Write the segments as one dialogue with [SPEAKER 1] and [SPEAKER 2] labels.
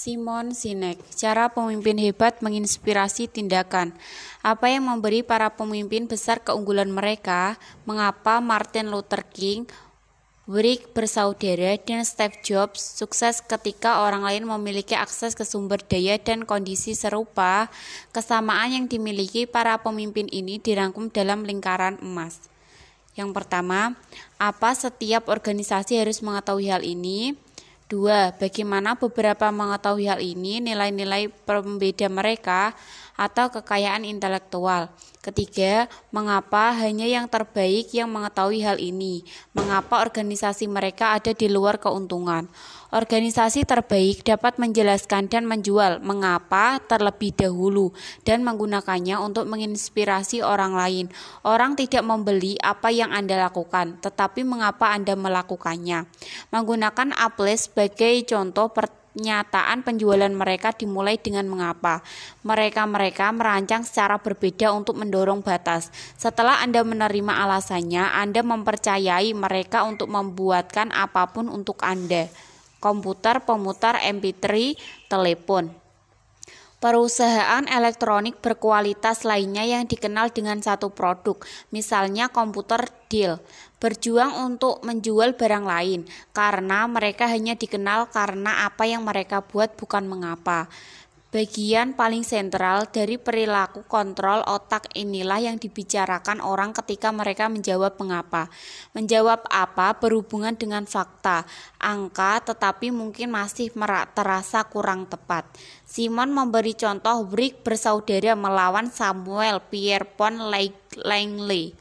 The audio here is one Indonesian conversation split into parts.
[SPEAKER 1] Simon Sinek, cara pemimpin hebat menginspirasi tindakan. Apa yang memberi para pemimpin besar keunggulan mereka? Mengapa Martin Luther King, Wright bersaudara, dan Steve Jobs sukses ketika orang lain memiliki akses ke sumber daya dan kondisi serupa? Kesamaan yang dimiliki para pemimpin ini dirangkum dalam lingkaran emas. Yang pertama, apa setiap organisasi harus mengetahui hal ini? Dua, bagaimana beberapa mengetahui hal ini, nilai-nilai pembeda mereka atau kekayaan intelektual. Ketiga, mengapa hanya yang terbaik yang mengetahui hal ini? Mengapa organisasi mereka ada di luar keuntungan? Organisasi terbaik dapat menjelaskan dan menjual mengapa terlebih dahulu dan menggunakannya untuk menginspirasi orang lain. Orang tidak membeli apa yang Anda lakukan, tetapi mengapa Anda melakukannya. Menggunakan Apple sebagai contoh pernyataan penjualan mereka dimulai dengan mengapa. Mereka-mereka merancang secara berbeda untuk mendorong batas. Setelah Anda menerima alasannya, Anda mempercayai mereka untuk membuatkan apa pun untuk Anda komputer, pemutar MP3, telepon. Perusahaan elektronik berkualitas lainnya yang dikenal dengan satu produk, misalnya komputer Dell, berjuang untuk menjual barang lain karena mereka hanya dikenal karena apa yang mereka buat, bukan mengapa. Bagian paling sentral dari perilaku kontrol otak inilah yang dibicarakan orang ketika mereka menjawab mengapa. Menjawab apa berhubungan dengan fakta, angka, tetapi mungkin masih terasa kurang tepat. Simon memberi contoh Brick bersaudara melawan Samuel Pierpont Langley.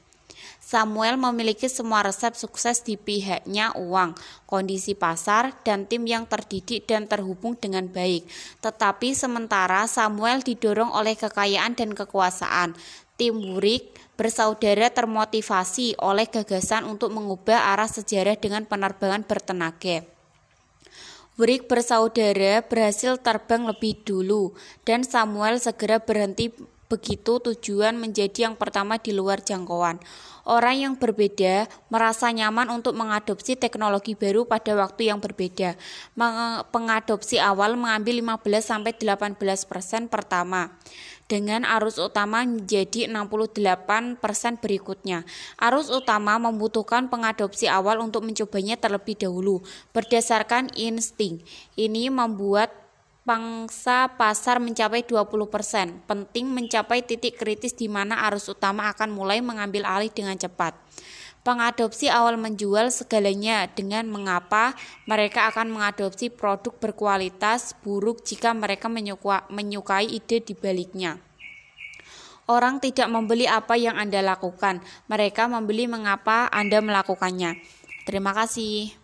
[SPEAKER 1] Samuel memiliki semua resep sukses di pihaknya uang, kondisi pasar, dan tim yang terdidik dan terhubung dengan baik. Tetapi sementara Samuel didorong oleh kekayaan dan kekuasaan. Tim Wurik bersaudara termotivasi oleh gagasan untuk mengubah arah sejarah dengan penerbangan bertenaga. Wurik bersaudara berhasil terbang lebih dulu dan Samuel segera berhenti begitu tujuan menjadi yang pertama di luar jangkauan. Orang yang berbeda merasa nyaman untuk mengadopsi teknologi baru pada waktu yang berbeda. Pengadopsi awal mengambil 15 sampai 18% pertama dengan arus utama menjadi 68% berikutnya. Arus utama membutuhkan pengadopsi awal untuk mencobanya terlebih dahulu berdasarkan insting. Ini membuat pangsa pasar mencapai 20%. Penting mencapai titik kritis di mana arus utama akan mulai mengambil alih dengan cepat. Pengadopsi awal menjual segalanya dengan mengapa mereka akan mengadopsi produk berkualitas buruk jika mereka menyukai ide di baliknya. Orang tidak membeli apa yang Anda lakukan, mereka membeli mengapa Anda melakukannya. Terima kasih.